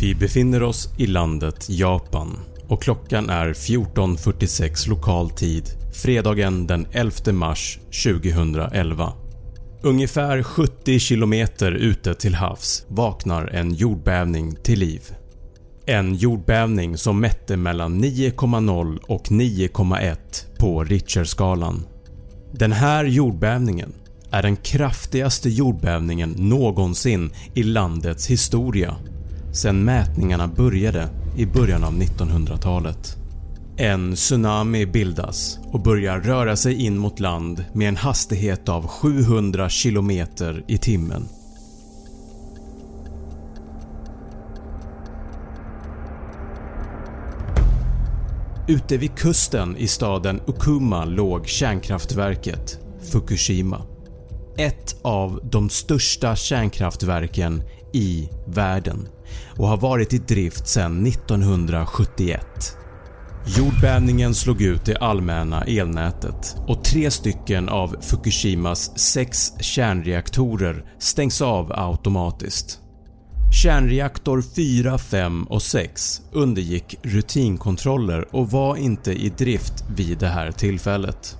Vi befinner oss i landet Japan och klockan är 14.46 lokal tid fredagen den 11 mars 2011. Ungefär 70 km ute till havs vaknar en jordbävning till liv. En jordbävning som mätte mellan 9,0 och 9,1 på Richterskalan. Den här jordbävningen är den kraftigaste jordbävningen någonsin i landets historia sedan mätningarna började i början av 1900-talet. En tsunami bildas och börjar röra sig in mot land med en hastighet av 700 km i timmen. Ute vid kusten i staden Okuma låg kärnkraftverket Fukushima. Ett av de största kärnkraftverken i världen och har varit i drift sedan 1971. Jordbävningen slog ut det allmänna elnätet och tre stycken av Fukushimas sex kärnreaktorer stängs av automatiskt. Kärnreaktor 4, 5 och 6 undergick rutinkontroller och var inte i drift vid det här tillfället.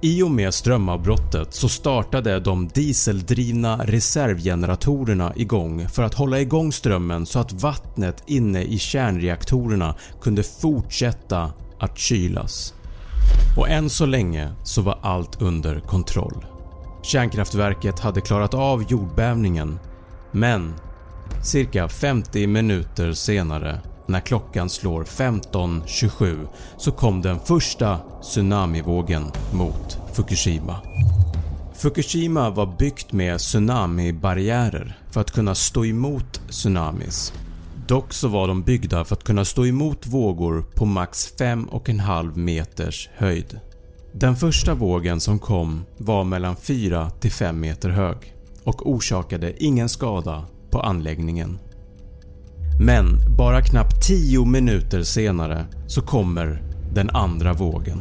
I och med strömavbrottet så startade de dieseldrivna reservgeneratorerna igång för att hålla igång strömmen så att vattnet inne i kärnreaktorerna kunde fortsätta att kylas. Och än så länge så var allt under kontroll. Kärnkraftverket hade klarat av jordbävningen men cirka 50 minuter senare när klockan slår 15.27 så kom den första tsunamivågen mot Fukushima. Fukushima var byggt med tsunamibarriärer för att kunna stå emot tsunamis. Dock så var de byggda för att kunna stå emot vågor på max 5,5 meters höjd. Den första vågen som kom var mellan 4 till 5 meter hög och orsakade ingen skada på anläggningen. Men bara knappt 10 minuter senare så kommer den andra vågen.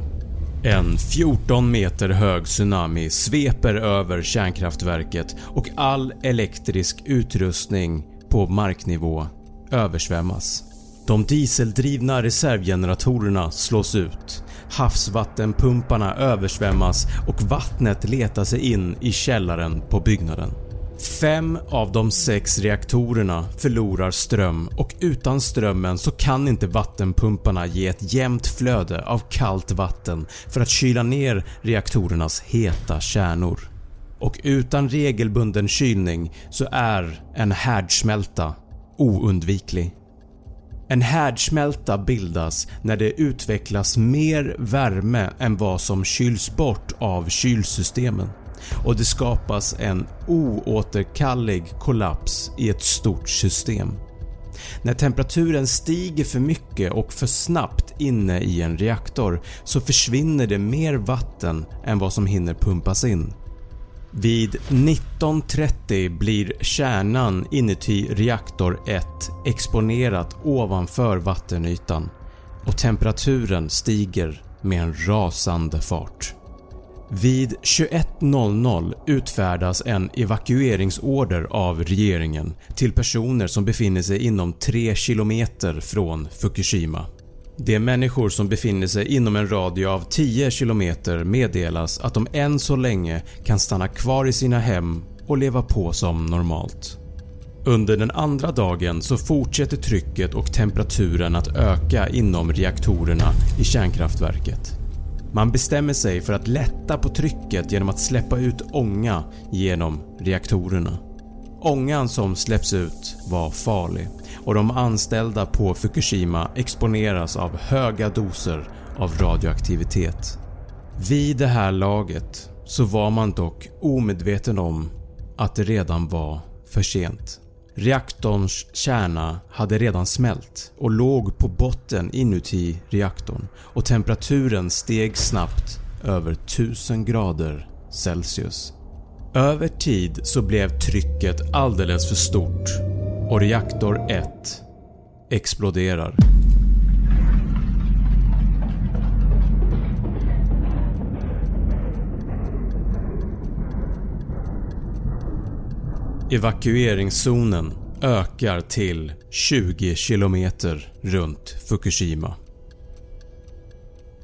En 14 meter hög tsunami sveper över kärnkraftverket och all elektrisk utrustning på marknivå översvämmas. De dieseldrivna reservgeneratorerna slås ut, havsvattenpumparna översvämmas och vattnet letar sig in i källaren på byggnaden. Fem av de sex reaktorerna förlorar ström och utan strömmen så kan inte vattenpumparna ge ett jämnt flöde av kallt vatten för att kyla ner reaktorernas heta kärnor. Och utan regelbunden kylning så är en härdsmälta oundviklig. En härdsmälta bildas när det utvecklas mer värme än vad som kyls bort av kylsystemen och det skapas en oåterkallelig kollaps i ett stort system. När temperaturen stiger för mycket och för snabbt inne i en reaktor så försvinner det mer vatten än vad som hinner pumpas in. Vid 19.30 blir kärnan inuti reaktor 1 exponerat ovanför vattenytan och temperaturen stiger med en rasande fart. Vid 21.00 utfärdas en evakueringsorder av regeringen till personer som befinner sig inom 3 km från Fukushima. De människor som befinner sig inom en radie av 10 km meddelas att de än så länge kan stanna kvar i sina hem och leva på som normalt. Under den andra dagen så fortsätter trycket och temperaturen att öka inom reaktorerna i kärnkraftverket. Man bestämmer sig för att lätta på trycket genom att släppa ut ånga genom reaktorerna. Ångan som släpps ut var farlig och de anställda på Fukushima exponeras av höga doser av radioaktivitet. Vid det här laget så var man dock omedveten om att det redan var för sent. Reaktorns kärna hade redan smält och låg på botten inuti reaktorn och temperaturen steg snabbt över 1000 grader Celsius. Över tid så blev trycket alldeles för stort och reaktor 1 exploderar. Evakueringszonen ökar till 20 km runt Fukushima.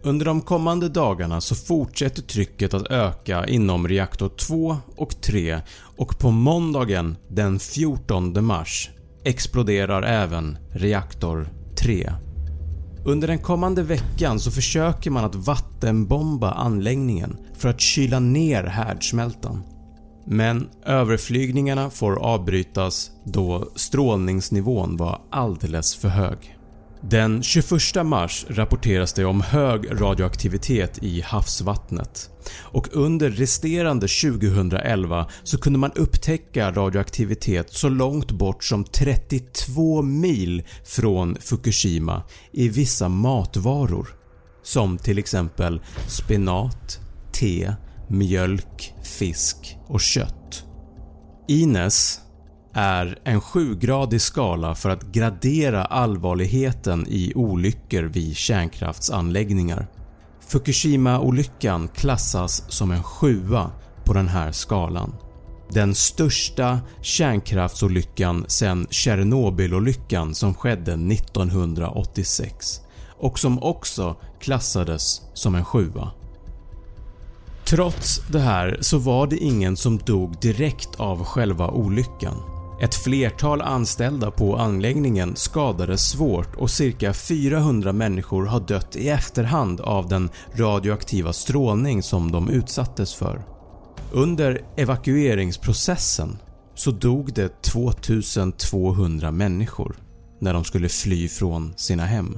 Under de kommande dagarna så fortsätter trycket att öka inom reaktor 2 och 3 och på måndagen den 14 mars exploderar även reaktor 3. Under den kommande veckan så försöker man att vattenbomba anläggningen för att kyla ner härdsmältan. Men överflygningarna får avbrytas då strålningsnivån var alldeles för hög. Den 21 mars rapporteras det om hög radioaktivitet i havsvattnet och under resterande 2011 så kunde man upptäcka radioaktivitet så långt bort som 32 mil från Fukushima i vissa matvaror som till exempel spenat, te, mjölk, fisk och kött. Ines är en 7-gradig skala för att gradera allvarligheten i olyckor vid kärnkraftsanläggningar. Fukushima-olyckan klassas som en 7 på den här skalan. Den största kärnkraftsolyckan sedan Tjernobylolyckan som skedde 1986 och som också klassades som en 7 Trots det här så var det ingen som dog direkt av själva olyckan. Ett flertal anställda på anläggningen skadades svårt och cirka 400 människor har dött i efterhand av den radioaktiva strålning som de utsattes för. Under evakueringsprocessen så dog det 2200 människor när de skulle fly från sina hem.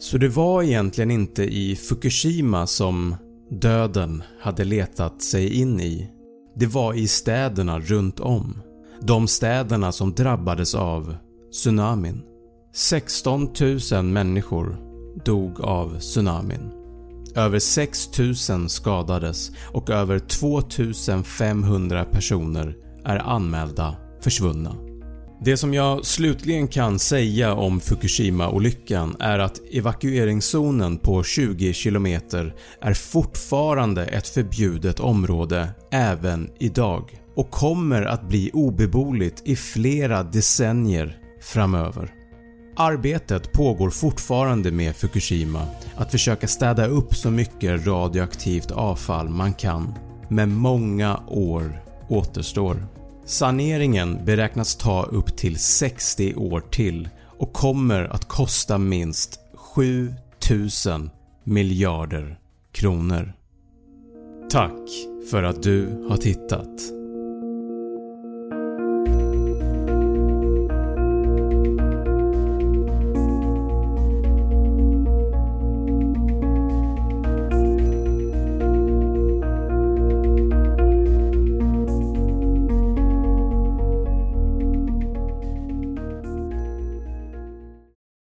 Så det var egentligen inte i Fukushima som döden hade letat sig in i. Det var i städerna runt om. De städerna som drabbades av tsunamin. 16 000 människor dog av tsunamin. Över 6 000 skadades och över 2 500 personer är anmälda försvunna. Det som jag slutligen kan säga om Fukushima-olyckan är att evakueringszonen på 20 km är fortfarande ett förbjudet område även idag och kommer att bli obeboeligt i flera decennier framöver. Arbetet pågår fortfarande med Fukushima att försöka städa upp så mycket radioaktivt avfall man kan men många år återstår. Saneringen beräknas ta upp till 60 år till och kommer att kosta minst 7000 miljarder kronor. Tack för att du har tittat.